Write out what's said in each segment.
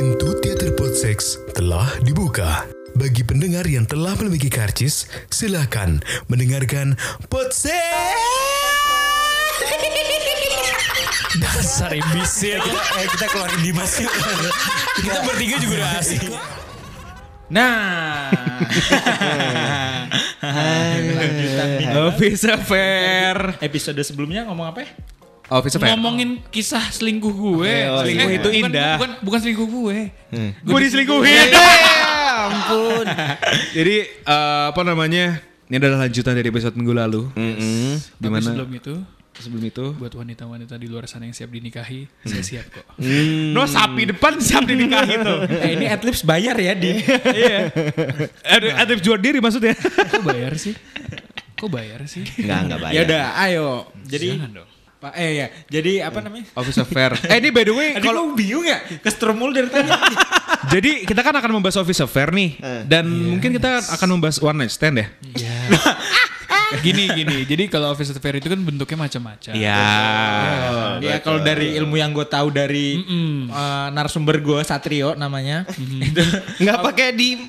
Pintu teater Podseks telah dibuka. Bagi pendengar yang telah memiliki karcis, silakan mendengarkan Podseks. Dasar imbecil. kita, eh, kita keluarin Dimas yuk. Kita bertiga juga udah asik. Nah. Lanjutan nih. Office Affair. Episode sebelumnya ngomong apa ya? Affair. Ngomongin kisah selingkuh gue. Oh, selingkuh itu bukan- indah. Bukan, bukan selingkuh gue. Gue diselingkuhin. ampun. Jadi eh, apa namanya? Ini adalah lanjutan dari episode minggu lalu. Tapi Di mana sebelum itu, sebelum itu? buat wanita-wanita di luar sana yang siap dinikahi, saya siap kok. No sapi depan siap dinikahi tuh. Eh, ini Adlibs bayar ya di. Iya. Ada ada jual diri maksudnya. Kok bayar sih? Kok bayar sih? Enggak, enggak bayar. ya udah, ayo. Jadi Jangan dong. Pak eh ya. Jadi apa namanya? Office Affair. Eh ini by the way kalau bingung ya, kesetrum mulu dari tadi. jadi kita kan akan membahas Office Affair nih dan mungkin kita akan membahas one night stand ya. Iya. gini gini. Jadi kalau office affair itu kan bentuknya macam-macam. Iya. ya kalau dari ilmu yang gue tahu dari eh, narasumber gue Satrio namanya. itu Enggak pakai di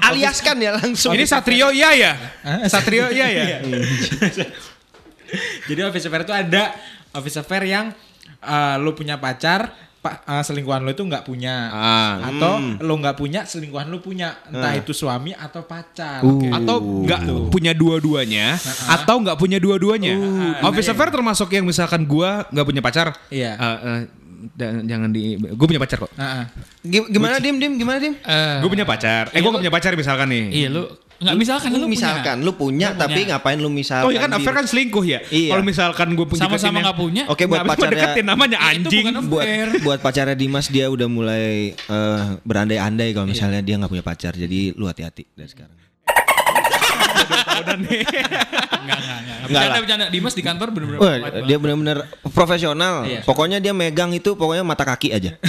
aliaskan ya langsung. Ini Satrio iya ya? Satrio iya ya? Jadi office affair itu ada. Office affair yang eh, lu punya pacar, pa, eh, selingkuhan lu itu nggak punya, Ah, atau lu nggak punya, selingkuhan lu punya, entah itu suami atau pacar. Atau nggak punya dua-duanya Atau nggak punya dua-duanya. Office Affair termasuk yang misalkan gua nggak punya pacar. Iya. Eh, eh, dan- Jangan di Gue punya pacar kok Nah, Gi- Gimana Dim? Dim gimana Dim? Eh, Gue punya pacar Eh gue gak punya pacar misalkan nih Iya lu nggak misalkan lu, Lu misalkan lu punya Lu tapi punya. ngapain lu misalkan? Oh ya kan affair kan selingkuh ya Iya. Kalau misalkan gue punya sama-sama nggak punya. Oke buat pacarnya deketin namanya Itu anjing bukan buat Affair. buat pacarnya Dimas dia udah mulai eh, berandai-andai kalau misalnya dia nggak punya pacar. Jadi lu hati-hati dari sekarang. Tahunan nih Enggak, enggak, enggak. Bercanda, bercanda. Dimas di kantor bener-bener Wah, dia banget. benar-benar profesional. Iya. Pokoknya dia megang itu pokoknya mata kaki aja.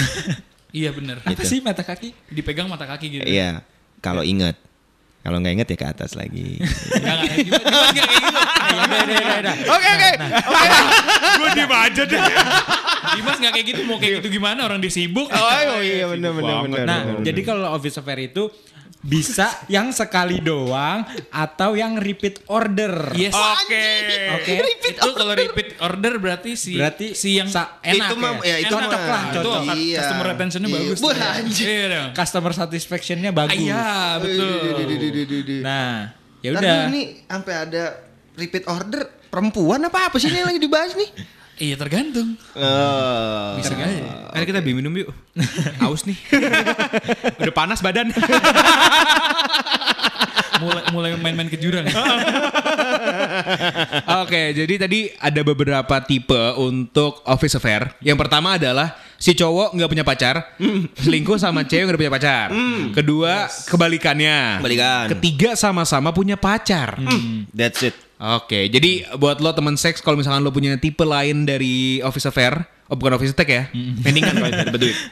Iya bener. apa sih mata kaki? Dipegang mata kaki gitu. Iya. Kalau inget. Kalau nggak inget ya ke atas lagi. Enggak, enggak. Dimas, Dimas enggak kayak gitu. Udah, udah, udah, udah. Oke oke Gue diem aja deh Dimas enggak kayak gitu. Mau kayak gitu gimana? Orang dia sibuk. Oh iya benar benar benar. Nah, jadi kalau office affair itu bisa yang sekali doang atau yang repeat order. Yes. Oke Oke. Itu kalau repeat order berarti si Berarti si yang sa- enak Itu mah- ya. ya, itu Enak. lah. Itu. Iya. customer retentionnya Iya. bagus. Wah, tuh. anjir. Iya dong. Customer satisfaction-nya bagus. Iya, betul. Nah, ya udah. dulu nih sampai ada repeat order perempuan apa apa sih ini yang lagi dibahas nih? Iya tergantung. Oh. Bisa aja. Ayo kita beli minum yuk Aus nih Udah panas badan Mulai mulai main-main ke jurang. Oke, jadi tadi ada beberapa tipe untuk office affair. Yang pertama adalah si cowok nggak punya pacar, selingkuh sama cewek nggak punya pacar. Kedua, kebalikannya. Kebalikan. Ketiga, sama-sama punya pacar. That's it. Oke, jadi buat lo temen seks kalau misalkan lo punya tipe lain dari office affair, oh bukan office attack ya, mendingan kalau dapat duit.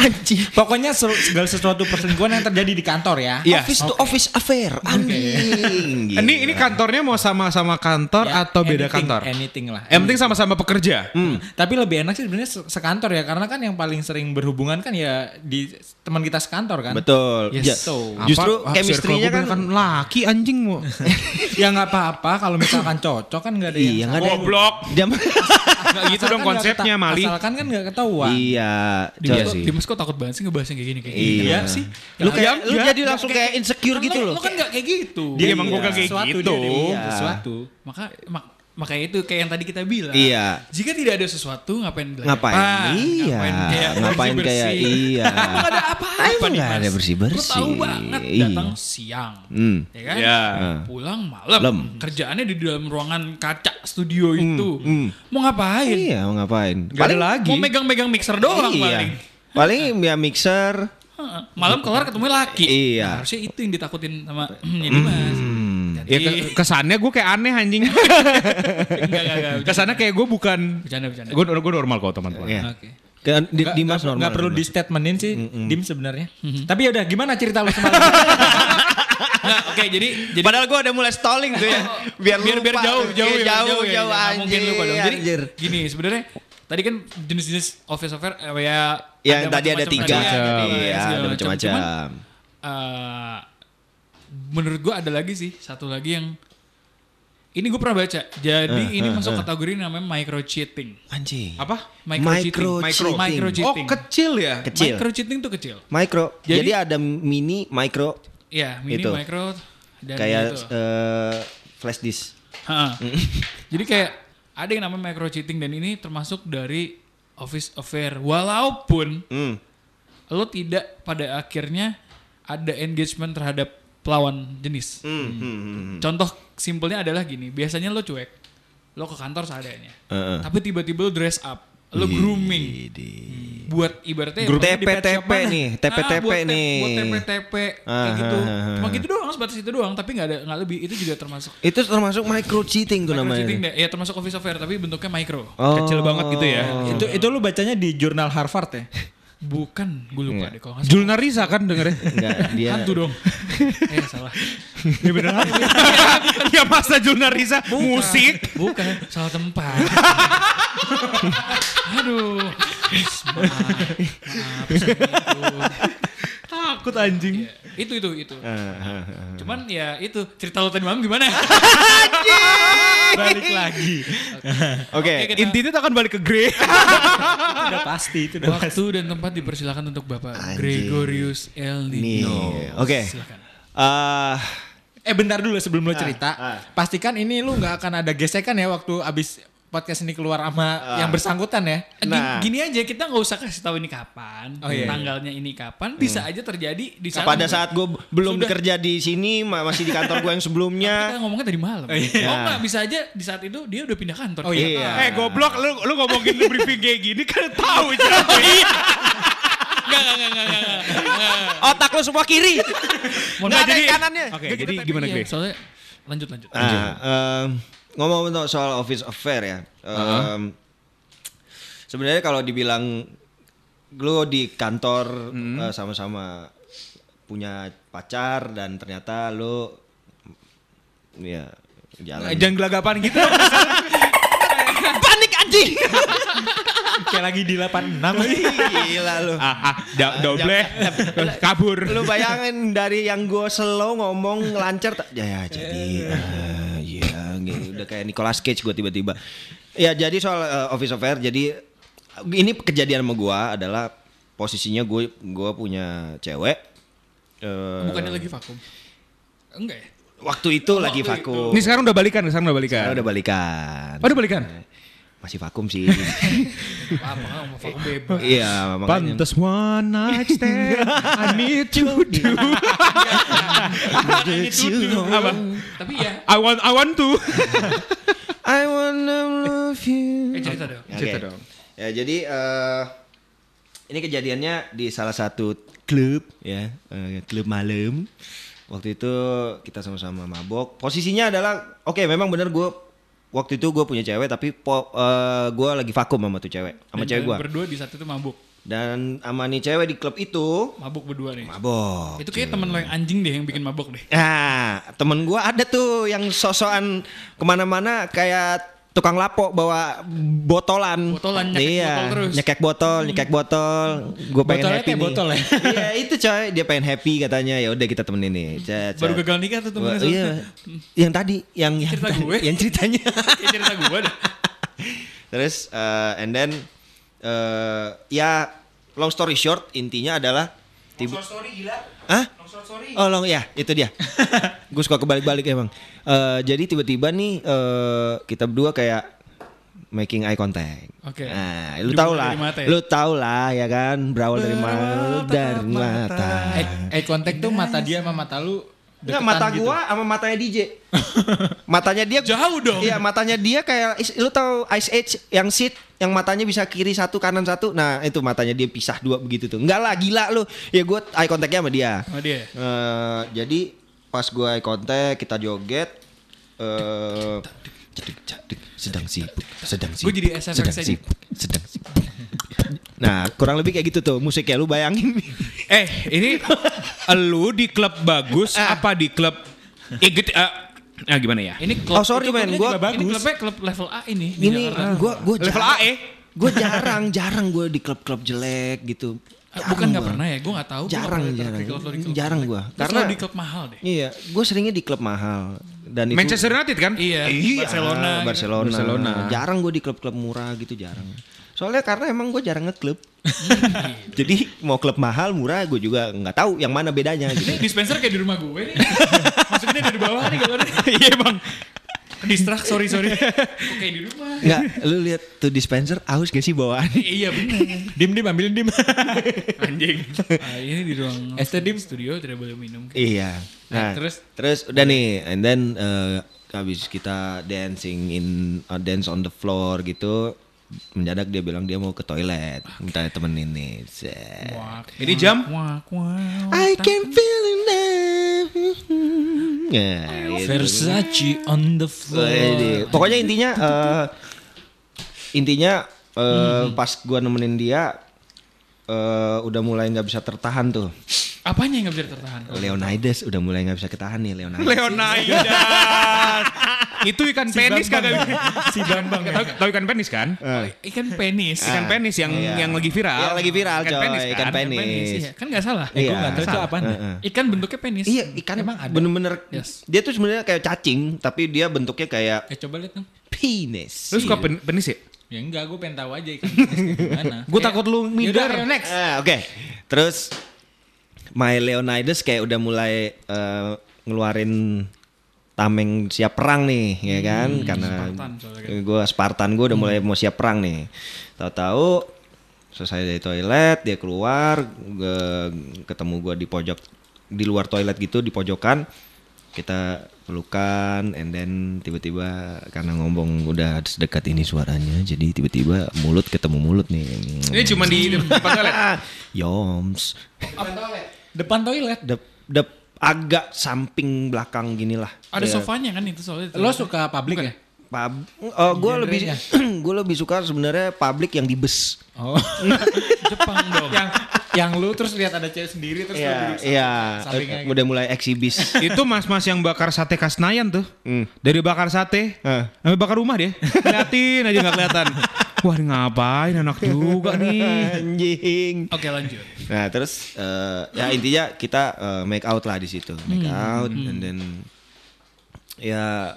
Anjing. Pokoknya se- segala sesuatu perselingkuhan yang terjadi di kantor ya. Iya. Office to office affair. Anjing. Ini ini kantornya mau sama-sama kantor Ya, atau beda anything, kantor? Anything lah. Yang penting sama-sama pekerja. Tapi lebih enak sih sebenarnya se- sekantor ya karena kan yang paling sering berhubungan kan ya di teman kita sekantor kan. Betul. Yes. Ja- So, Justru Apa? Chemistry-nya kan kan laki anjing mau. ya nggak apa-apa kalau misalkan cocok kan nggak ada yang Iya, nggak ada. Goblok. Gitu dong konsepnya Mali. Asalkan kan nggak ketahuan. iya. Dimas, kok, Dimas kok takut banget sih ngebahas yang kayak gini kayak gini. Iya. sih. Lu kayak Yang- lu ya, jadi langsung kayak insecure Kan gitu lo- loh. Lo kan gak kayak gitu. Dia emang Iya. bukan kayak Sesuatu gitu. dia ada Iya. Sesuatu. Maka mak, makanya itu kayak yang tadi kita bilang. Iya. Jika tidak ada sesuatu ngapain belajar? Ngapain? iya. Ngapain kayak iya. Emang ada apa-apa nih ada bersih-bersih. Tahu banget Iya. datang siang. Hmm. Ya kan? Iya. Pulang malam. Lem. Kerjaannya di dalam ruangan kaca studio itu. Mau ngapain? Iya, mau ngapain? Gak ada lagi. Mau megang-megang mixer doang iya. paling. Paling ya mixer. Malam kelar ketemu laki. Iya. Nah, harusnya itu yang ditakutin sama jadi mas. Ya ke- kesannya gue kayak aneh anjing. enggak, enggak, enggak. kesannya kayak gue bukan. Bercanda, bercanda. Gue gue normal kok teman-teman. Iya. Oke. Ke, di, Nggak- Dimas normal. nggak perlu di statementin sih dim sebenarnya. Tapi ya udah gimana cerita lu semalam? Nah, oke jadi jadi Padahal gue udah mulai stalling tuh ya. Biar biar biar lupa. jauh jauh Iya, ya, jauh ya. jauh Nggak mungkin lupa dong. Jadi anjir. gini sebenarnya tadi kan jenis-jenis office affair eh, ya Ya tadi ada macam-macam tiga. tadi ya, Iya, segala ada macam. macam-macam. Cuman, eh, menurut gua ada lagi sih satu lagi yang ini gue pernah baca. Jadi Eh, ini masuk kategori namanya micro cheating. Anjing. Apa? Micro cheating. Micro Micro, cheating. micro Oh kecil ya? Kecil. Micro cheating tuh kecil. Micro. Jadi, Jadi- ada mini, micro, Ya, mini, Itu. micro dan kayak gitu. eh, flash disk. Jadi kayak ada yang namanya micro cheating dan ini termasuk dari office affair. Walaupun Hmm. lo tidak pada akhirnya ada engagement terhadap pelawan jenis. Hmm, hmm, hmm. Contoh simpelnya adalah gini, biasanya lo cuek, lo ke kantor seadanya, Heeh. tapi tiba-tiba lo dress up, lo grooming, buat ibaratnya TP-TP shop mana. nih, Ah, TP-TP buat te- nih. buat TP-TP kayak Ah, gitu, ah, ah, cuma ah. gitu doang, sebatas itu doang, tapi nggak ada nggak lebih, itu juga termasuk Itu termasuk micro cheating tuh micro namanya. cheating deh, ya termasuk office affair tapi bentuknya micro. Oh. Kecil banget gitu ya. Itu itu lu bacanya di jurnal Harvard ya? Bukan, gue lupa deh kalau nggak salah. Julna Risa kan dengernya? Enggak, dia Hantu dong. eh salah. ya beneran. ya masa Julna Risa musik. Bukan, salah tempat. Aduh. Maaf, maaf, maaf, Takut anjing. Ya, itu itu itu. Ah, Cuman ya itu cerita lo tadi malam gimana? Balik lagi. Oke. Oke, kita- Intinya tuh akan balik ke Grey. Udah pasti itu udah pasti. Waktu dan tempat dipersilakan untuk Bapak Anjing. Gregorius El. Nino. Oke. Silakan. Ah, Eh bentar dulu sebelum lo cerita. ah. Pastikan ini lu nggak akan ada gesekan ya waktu abis podcast ini keluar sama yang bersangkutan ya. Gini, Nah. gini aja kita nggak usah kasih tahu ini kapan, Oh, iya, iya. tanggalnya ini kapan, bisa aja terjadi di saat pada saat gue belum Sudah. kerja di sini ma- masih di kantor gue yang sebelumnya. kita ngomongnya tadi malam. Oh, enggak, bisa aja di saat itu dia udah pindah kantor. Oh, iya. Iya. Eh goblok lu lu ngomongin lu briefing kayak gini kan tahu cara Enggak, enggak, enggak, enggak, enggak. Otak lu semua kiri. Ada jadi kanannya. Oke, jadi gimana Iya, Grey? soalnya lanjut lanjut. Nah, em, ngomong untuk soal office affair ya. em, Sebenarnya kalau dibilang lu di kantor eh, sama-sama punya pacar dan ternyata lu ya jalan. Jangan gelagapan gitu. panik anjing. Kayak lagi di 86. Gila lu. ah, ah, da- doble kabur. Lu bayangin dari yang gue slow ngomong lancar ya, ya jadi eh, gitu. Udah kayak Nicolas Cage gue tiba-tiba. Ya jadi soal eh, office affair jadi ini kejadian sama gue adalah posisinya gue gue punya cewek. eh, Bukannya lagi vakum? Enggak ya? waktu itu lagi vakum. Ini sekarang udah balikan, sekarang udah balikan. Sekarang udah balikan. Oh, udah balikan. Masih vakum sih. Apa nggak mau vakum bebas? Iya, makanya. Pantes one night stand I need to do Apa? Tapi ya, I want I want to I wanna love you. eh cerita dong. Oke. Cerita dong. Ya jadi eh ini kejadiannya di salah satu klub ya, eh, klub malam. Waktu itu kita sama-sama mabok. Posisinya adalah oke memang bener gue waktu itu gue punya cewek tapi po, gue lagi vakum sama tuh cewek sama cewek gue. Berdua di saat itu mabuk. Dan sama nih cewek di klub itu Mabuk berdua nih. mabok. Itu kayak temen lo yang anjing deh yang bikin mabuk deh. Nah, temen gua ada tuh yang sosokan ke mana-mana kayak tukang lapo bawa botolan. Botolan, nyekek iya, botol terus. Nyekek botol, nyekek botol. Gue pengen Botolnya happy kayak nih. botol ya? Iya, itu coy, dia pengen happy katanya. Ya udah kita temenin nih. Cet. Baru gagal nikah tuh temennya. Iya. Yang tadi, yang yang Cerita tadi- gue. yang ceritanya. Kayak cerita gue deh. Terus eh, and then eh, ya long story short intinya adalah tiba Hah? Oh long ya itu dia. Gue suka kebalik-balik emang. Eh, jadi tiba-tiba nih eh, kita berdua kayak making eye contact. Oke. Nah, lu tau lah, mata ya? lu tau lah ya kan, berawal dari mana? Dari mata. Eye, eye contact tuh mata dia sama mata lu Enggak, mata gitu. gua sama matanya DJ. matanya dia Jauh dong. Iya, matanya dia kayak lu tahu Ice Age yang sit yang matanya bisa kiri satu kanan satu. Nah, itu matanya dia pisah dua begitu tuh. Enggak lah, gila lu. Ya gua eye contact-nya sama dia. Sama dia. Eh, jadi pas gua eye contact, kita joget eh sedang sibuk, sedang sibuk. Gua jadi SFX sedang sibuk, sedang sibuk. Nah, kurang lebih kayak gitu tuh musiknya lu bayangin. Eh ini lu di klub bagus apa di klub Igit eh, ah gimana ya? Ini klub Oh, sorry, itu men, gua bagus. Ini klubnya klub level A ini. Ini gua gua Level jarang- A eh? Gue jarang, jarang gue di klub-klub jelek gitu. Ah, Bukan nggak gua. pernah ya, gue nggak tahu. Gua Jarang, pernah jarang. di klub- di klub- Jarang gua. Gua Karena- di klub mahal deh. Iya, gue seringnya di klub mahal dan itu Manchester United kan? Iya, Iya, Barcelona. gitu. Barcelona. Barcelona. Jarang gue di klub-klub murah gitu jarang. Soalnya karena emang gue jarang ngeklub. Jadi mau klub mahal murah gue juga nggak tahu yang mana bedanya gitu. Ini dispenser kayak di rumah gue nih. Masukinnya dari bawah nih kalau Iya bang. Distrak, sorry sorry. Oke di rumah. Nggak, lu lihat tuh dispenser aus gak sih bawaan? iya benar. Dim dim ambilin dim. Anjing. Ah, ini di ruang Dim. studio tidak boleh minum. iya. Nah, Nah, terus? terus udah nih, and then eh, habis kita dancing in uh, dance on the floor gitu, mendadak dia bilang dia mau ke toilet, minta temenin nih. Wak, Ini jam? Wak, wak, I can feel it now. Nah, gitu. Versace on the floor. Wede. Pokoknya intinya eh intinya eh, pas gua nemenin dia eh udah mulai nggak bisa tertahan tuh. Apanya yang gak bisa tertahan? Leonidas udah mulai nggak bisa ketahan nih Leonidas. Leonidas. itu ikan penis kagak? Si Bambang. Tahu, tahu ikan penis kan? Ikan penis. Ikan penis yang Iya. yang lagi viral. Yang lagi viral, ikan coy. penis kan? Ikan penis. iya. Kan gak salah. Eh, gue gak tahu itu salah. apaan. Heeh. Ikan bentuknya penis. Iya, ikan Emang ada? bener-bener Yes. dia tuh sebenarnya kayak cacing, tapi dia bentuknya kayak Eh coba lihat dong. penis. Lu suka pen- penis ya? Ya enggak, gue pengen tahu aja ikan penis gimana. Gue takut lu Yaudah, minder. ayo next. Ah, Oke, terus My Leonidas kayak udah mulai eh, ngeluarin tameng siap perang nih, ya kan? Karena Spartan soalnya kan. gue Spartan gue udah mulai mau siap perang nih. Tahu-tahu selesai dari toilet dia keluar, gue ketemu gue di pojok di luar toilet gitu di pojokan kita pelukan and then tiba-tiba karena ngomong udah sedekat ini suaranya jadi tiba-tiba mulut ketemu mulut nih Ini cuma di depan toilet. Yoms. Depan toilet. Dep, dep, agak samping belakang gini lah. Ada Kayak sofanya kan itu soalnya. Lo suka publik ya? Pub, oh, gue lebih gue lebih suka sebenarnya publik yang di bus. Oh. Jepang dong. yang yang lu terus lihat ada cewek sendiri terus lu Iya, duduk iya. sampingnya gitu. Udah mulai eksibis. itu mas-mas yang bakar sate Kasnayan tuh. Dari bakar sate Hmm. sampai bakar rumah dia. Liatin aja nggak kelihatan. Wah ini ngapain anak juga nih. Anjing. Oke lanjut. Nah terus eh, ya intinya kita eh, make out lah di situ, make out, and then ya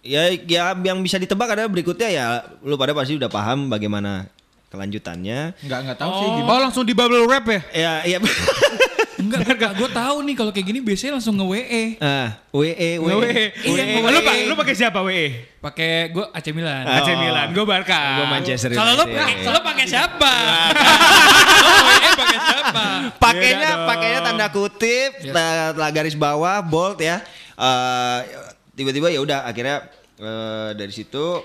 ya ya yang bisa ditebak adalah berikutnya ya lu pada pasti udah paham bagaimana kelanjutannya. Enggak enggak tahu sih gimana. Oh langsung di bubble wrap ya? Ya iya. Enggak, enggak. Gue tahu nih kalau kayak gini biasanya langsung nge-WE. ah, WE WE. WE. Iya, WE. WE. Lu pakai lu pakai siapa WE? Pakai gue AC Milan. AC Milan, gue Barca. Gua Manchester Kalau lo United. pakai lo pakai siapa? Lo WE pakai siapa? pakainya pakainya tanda kutip ta- ta- garis bawah bold ya Eh, tiba-tiba ya udah akhirnya eh, dari situ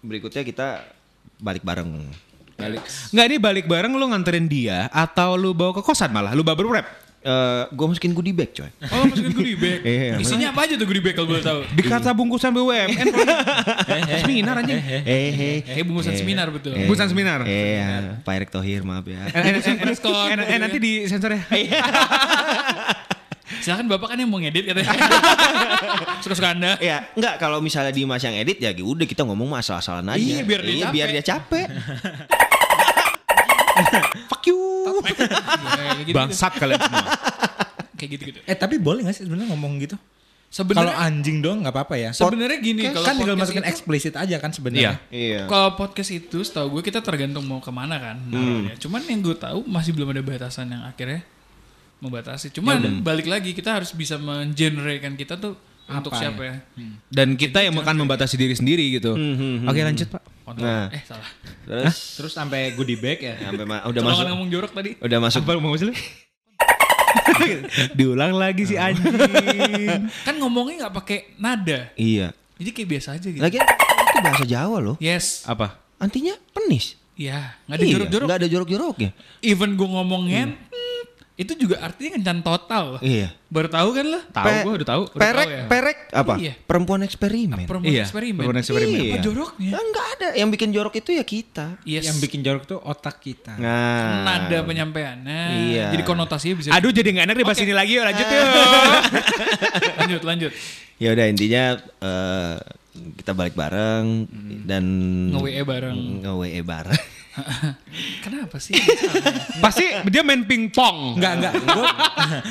berikutnya kita balik bareng balik Nggak ini balik bareng lu nganterin dia atau lu bawa ke kosan malah lu bubble wrap? gue masukin goodie bag coy Oh masukin goodie bag. Iya. Isinya apa aja tuh goodie bag kalau boleh tahu? Di kata bungkusan BUMN. seminar anjing. eh eh Eh bungkusan seminar betul. eh, Bungkusan seminar. eh ya, Pak Erick Thohir maaf ya Eh, eh, eh, eh, eh, nanti di sensor ya. Silakan bapak kan yang mau ngedit katanya. Suka-suka anda. Ya, enggak kalau misalnya di Mas yang edit ya udah kita ngomong mah asal-asalan aja. Iya, biar dia capek. biar dia capek. Fuck you. Gitu, Bangsat kalian semua. kayak gitu gitu. Eh tapi boleh gak sih sebenarnya ngomong gitu? Kalau Sebenarnya anjing doang nggak apa-apa ya. sebenarnya gini kalau kan tinggal masukin eksplisit aja kan sebenarnya. Iya. Kalau podcast itu setahu gue kita tergantung mau ke mana kan. naruhnya. Cuman yang gue tahu masih belum ada batasan yang akhirnya membatasi. Cuman balik lagi kita harus bisa mengenerate kita tuh untuk Apa siapa ya? ya? Dan kita yang akan membatasi diri sendiri gitu. Oke lanjut pak. Nah. Eh salah. Terus Terus sampai goodie bag ya. sampai ma- udah masuk ngomong jorok tadi. udah masuk Apa mau sih? Diulang lagi si anjing. Kan ngomongnya nggak pakai nada. Iya. Jadi kayak biasa aja gitu. Lagi itu bahasa Jawa loh. Yes. Apa? Antinya penis. Iya. Nggak ada Iya, jorok-jorok. nggak ada jorok-joroknya. Even gue ngomongin, Itu juga artinya kencan total loh. Iya. Baru tahu kan lo? Tahu Pe- gue udah tahu. Udah Perek, tahu ya? perek apa? Iya. Perempuan eksperimen. Perempuan Iya, eksperimen. perempuan eksperimen. Apa Iya. joroknya? Ah, Enggak ada. Yang bikin jorok itu ya kita. Yes. Yang bikin jorok tuh otak kita. Nah. nada penyampaiannya. Iya. Jadi konotasinya bisa. Aduh jadi nggak enak dibahas ini lagi yuk lanjut yuk. lanjut lanjut. Ya udah intinya eh, kita balik bareng dan Nge-WE bareng. Nge-WE bareng. Kenapa sih? Pasti dia main pingpong. Enggak, enggak.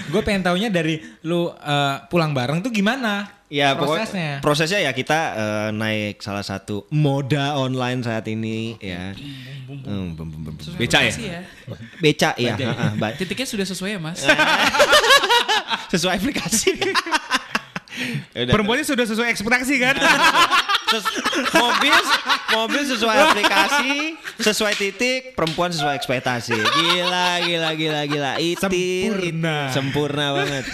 Gue pengen taunya dari lu eh, pulang bareng tuh gimana? Ya prosesnya. pokoknya prosesnya ya kita eh, naik salah satu moda online saat ini ya. Hmm, bum, bum, bum, bum. Beca ya? Makasih ya. Beca ya. Titiknya sudah sesuai ya mas. sesuai aplikasi. Udah. Perempuannya sudah sesuai ekspektasi kan? Ses- mobil mobil sesuai aplikasi, sesuai titik, perempuan sesuai ekspektasi. Gila, gila, gila, gila. Itir, Sempurna. it- sempurna banget.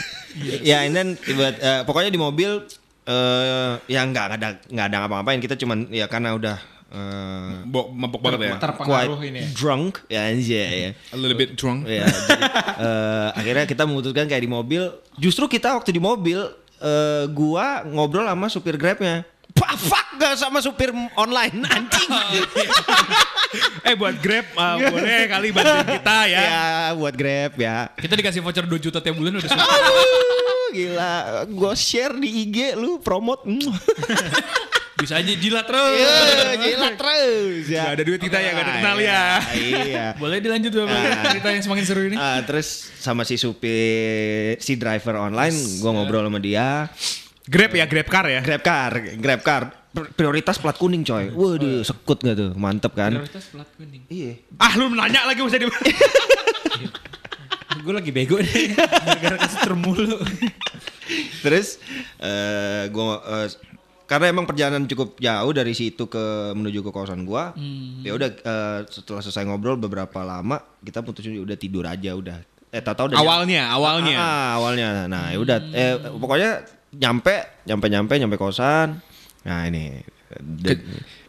ya, and then buat eh, pokoknya di mobil eh ya nggak ada nggak ada ngapa-ngapain. Kita cuman ya karena udah eh, Bo, mabok banget ya. Terpengaruh quite ini. ya. drunk ya anjay ya. A little bit drunk. Ya, jadi, eh, akhirnya kita memutuskan kayak di mobil. Justru kita waktu di mobil, eh, gua ngobrol sama supir grabnya. Pak, fuck gak sama supir online anjing. Eh buat Grab uh, boleh kali bantuin kita ya. ya buat grab ya. Kita dikasih voucher 2 juta tiap bulan udah. Aduh, gila. Gue share di IG lu promote. Bisa aja jilat terus. Iya, gila terus ya. Gak ada duit kita ya, gak ada kenal Ah, ya. Iya. Boleh dilanjut Bapak cerita yang semakin seru ini. Ah, terus sama si supir si driver online, gua ngobrol sama dia. Grab ya, Grab car ya. Grab car, Grab car. Pr- Prioritas plat kuning coy. Waduh, sekut gak tuh? Mantep kan? Prioritas plat kuning. Iya. Ah lu nanya lagi usah di Gue lagi bego deh. Gara-gara kasih termulu. Terus eh gua eh, karena emang perjalanan cukup jauh dari situ ke menuju ke kawasan gua. Ya udah eh, setelah selesai ngobrol beberapa lama kita putusin udah tidur aja udah. Eh tahu-tahu udah Awalnya, awalnya. Ah, ah, awalnya. Nah, ya udah eh pokoknya nyampe, nyampe nyampe nyampe kosan. Nah, ini de-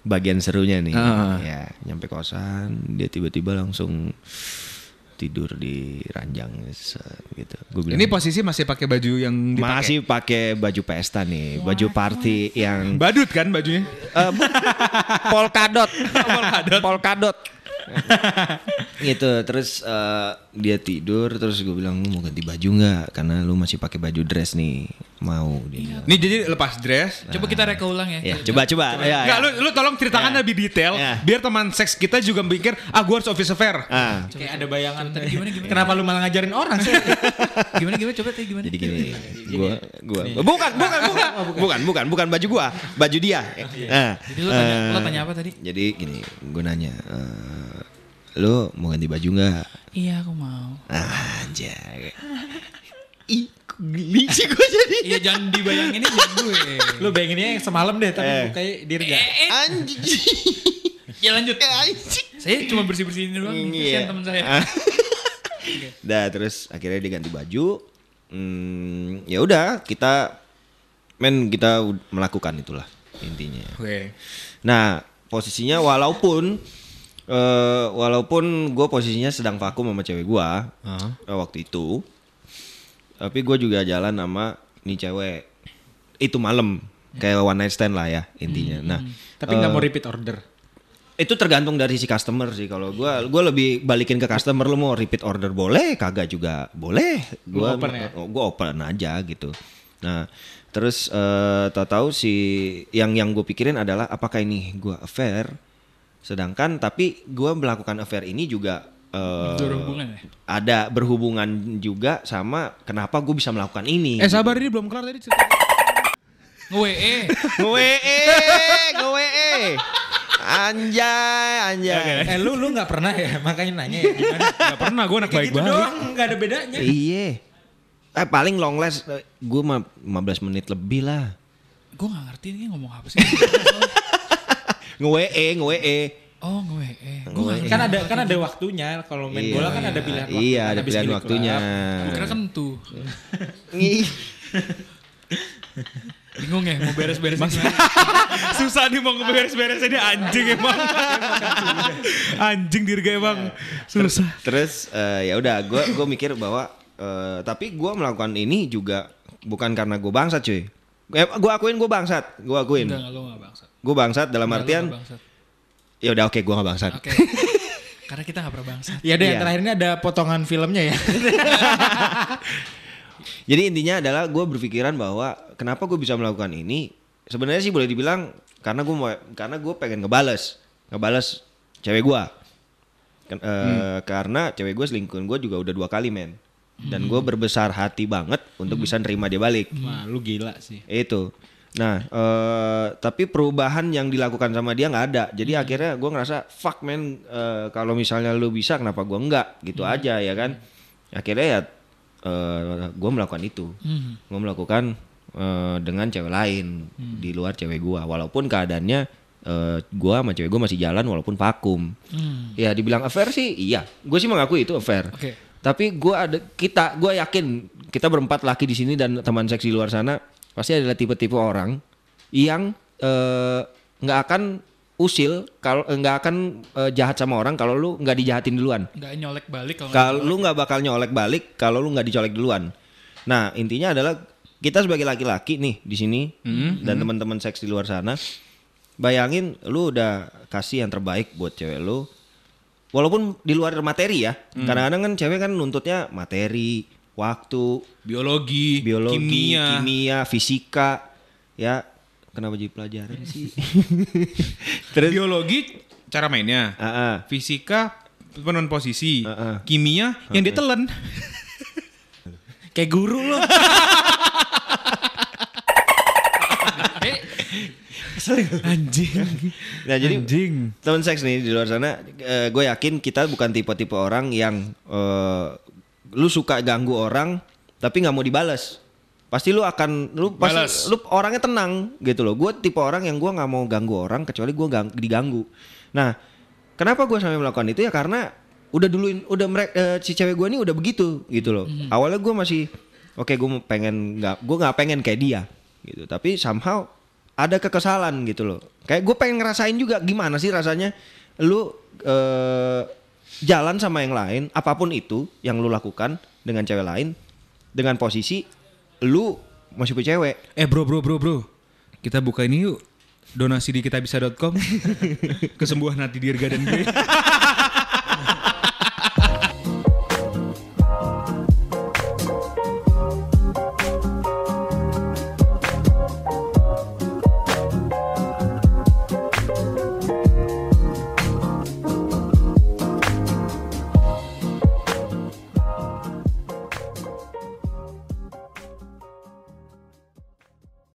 bagian serunya nih. Ah. Ya, nyampe kosan, dia tiba-tiba langsung tidur di ranjang gitu. Gua bilang, Ini posisi masih pakai baju yang dipakai. masih pakai baju pesta nih, baju party yang badut kan bajunya. Bu- polkadot. polkadot. polkadot. gitu terus eh, dia tidur terus gue bilang "Lu mau ganti baju nggak karena lu masih pakai baju dress nih mau dia bilang. Nih jadi lepas dress. Coba kita reka ulang ya. ya coba coba ya, Enggak, ya. lu, lu tolong ceritakan Ya. lebih detail Ya. biar teman seks kita juga mikir ah gue harus office affair. ah Kayak ada bayangan. gimana, gimana? Kenapa lu malah ngajarin orang sih? Gimana gimana coba tadi gimana? jadi gini gua gua bukan bukan bukan bukan bukan bukan baju gua baju dia nah Jadi lu tanya, eh, lu tanya apa tadi? jadi gini gue nanya eh, lu mau ganti baju nggak Iya aku mau. ah, anjay ih sih gue jadi Iya jangan dibayangin ini jangan gue. lu bayanginnya yang semalam deh, tapi Eh. mukanya dirga. Eh, anjing ya lanjut. anjing Saya cuma bersih bersihin doang. Kasihan Iya. teman saya. Ah. Dah terus akhirnya dia ganti baju. Hmm, ya udah kita men kita melakukan itulah intinya. Oke. Nah posisinya walaupun eh walaupun gue posisinya sedang vakum sama cewek gue eh, waktu itu, tapi gue juga jalan sama nih cewek. Itu malam kayak one night stand lah ya intinya. Nah Tapi nggak mau repeat order. itu tergantung dari si customer sih. Kalau gua gua lebih balikin ke customer lu mau repeat order boleh kagak juga boleh. Gua open ya? oh, gua open aja gitu. Nah terus eh tahu-tahu si yang yang gue pikirin adalah apakah ini gua affair sedangkan tapi gua melakukan affair ini juga eh, Berhubungan ya? ada berhubungan juga sama kenapa gue bisa melakukan ini Eh sabar ini belum kelar tadi cerita. Nge-WE. gue gue anjay anjay Eh lu lu nggak pernah ya, makanya nanya ya gimana? Gak pernah gue anak baik gitu banget. doang, nggak ada bedanya. Iya. Eh paling long last gue mah 15 menit lebih lah. Gue gak ngerti ini ngomong apa sih. Nge-WE, nge-WE. Oh nge-WE. Gue gak ngerti. Kan ada kan ada waktunya kalau main Iya, bola kan ada pilihan waktu. Iya, kan ada pilihan waktunya. Gue kira kan tuh. Bingung ya mau beres-beres Susah nih mau beres-beres ini anjing emang. anjing dirga emang susah. Terus eh, ya udah gue gue mikir bahwa eh, tapi gue melakukan ini juga bukan karena gue bangsat cuy. gue akuin gue bangsat, gue akuin. Enggak, enggak, lo gak bangsat. Gue bangsat dalam Enggak, lo artian ya udah oke gue gak bangsat. Oke. Karena kita gak pernah bangsat. Ya deh, Iya. yang terakhir ini ada potongan filmnya ya. Jadi intinya adalah gue berpikiran bahwa kenapa gue bisa melakukan ini sebenarnya sih boleh dibilang karena gue mau karena gue pengen ngebales ngebales cewek gue Ken- eh, karena cewek gue selingkuhin gue juga udah dua kali men dan gue berbesar hati banget untuk bisa nerima dia balik Wah, lu gila sih. itu nah eh, tapi perubahan yang dilakukan sama dia nggak ada. Jadi akhirnya gue ngerasa fuck man eh, kalau misalnya lu bisa kenapa gue enggak gitu aja ya kan? Akhirnya ya gue melakukan itu. Hmm. gue melakukan eh, dengan cewek lain di luar cewek gue walaupun keadaannya eh, gue sama cewek gue masih jalan walaupun vakum. Hmm. ya dibilang affair sih iya. Gue sih mengakui itu affair. Oke. tapi gue ada kita gue yakin kita berempat laki di sini dan teman seks di luar sana pasti adalah tipe-tipe orang yang eh, nggak akan usil kalau eh, nggak akan eh, jahat sama orang kalau lu nggak dijahatin duluan. Nggak nyolek balik kalau lu nggak bakal nyolek balik kalau lu nggak dicolek duluan. Nah intinya adalah kita sebagai laki-laki nih di sini dan teman-teman seks di luar sana bayangin lu udah kasih yang terbaik buat cewek lu walaupun di luar materi ya. Kadang-kadang kan cewek kan nuntutnya materi waktu Biologi, biologi kimia. kimia fisika ya kenapa jadi pelajaran sih terus Biologi cara mainnya. Ah, ah. Fisika penuh posisi. Heeh. Kimia yang ditelan. Kayak guru lo. Anjing. Nah jadi Anjing. teman seks nih di luar sana, gue yakin kita bukan tipe-tipe orang yang eh, lu suka ganggu orang tapi nggak mau dibales. Pasti lu akan lu pasti Balas. lu orangnya tenang gitu loh. Gue tipe orang yang gua nggak mau ganggu orang kecuali gue diganggu. Nah, kenapa gue sampai melakukan itu ya karena udah duluin udah mereka si cewek gue ini udah begitu gitu loh. Awalnya gue masih oke gue pengen nggak gue nggak pengen kayak dia gitu. Tapi somehow ada kekesalan gitu loh. Kayak gue pengen ngerasain juga gimana sih rasanya lu eh, jalan sama yang lain, apa pun itu yang lu lakukan dengan cewek lain, dengan posisi lu masih punya cewek. Eh bro bro bro bro. Kita buka ini yuk. Donasi di kitabisa.com. Kesembuhan hati Dirga dan gue.